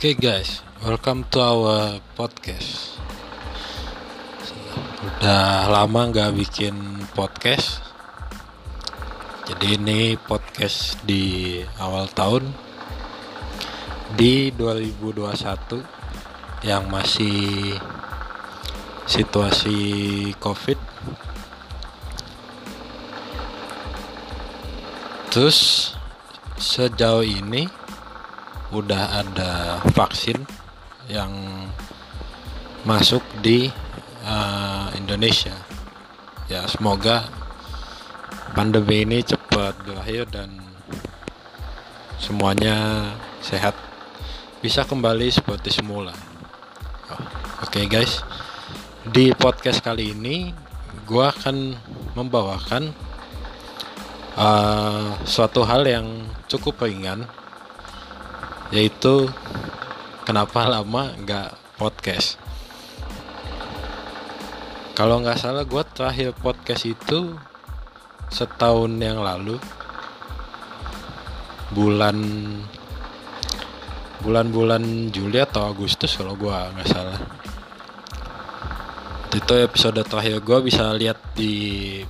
Okay guys, welcome to our podcast. Udah lama nggak bikin podcast, jadi ini podcast di awal tahun di 2021 yang masih situasi covid. Terus sejauh ini udah ada vaksin yang masuk di uh, Indonesia. Ya semoga pandemi ini cepat berakhir dan semuanya sehat bisa kembali seperti semula. Oh, Oke okay guys, di podcast kali ini gue akan membawakan uh, suatu hal yang cukup ringan yaitu kenapa lama nggak podcast. Kalau nggak salah gue terakhir podcast itu setahun yang lalu. Bulan bulan-bulan Juli atau Agustus kalau gue nggak salah. Itu episode terakhir gue bisa lihat di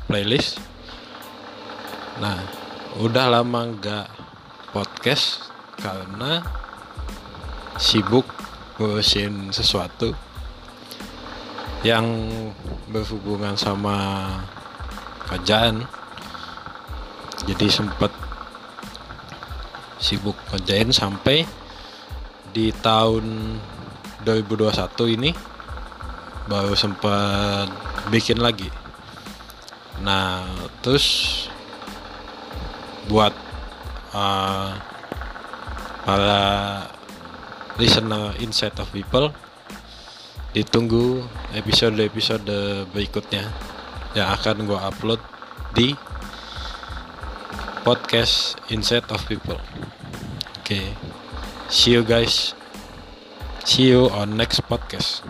playlist. Nah udah lama nggak podcast karena sibuk ngurusin sesuatu yang berhubungan sama kerjaan. Jadi sempat sibuk kerjain sampai di tahun 2021 ini baru sempat bikin lagi. Nah terus buat uh, para listener Insight of People. Ditunggu episode-episode berikutnya yang akan gue upload di podcast Insight of People. Oke okay. see you guys. See you on next podcast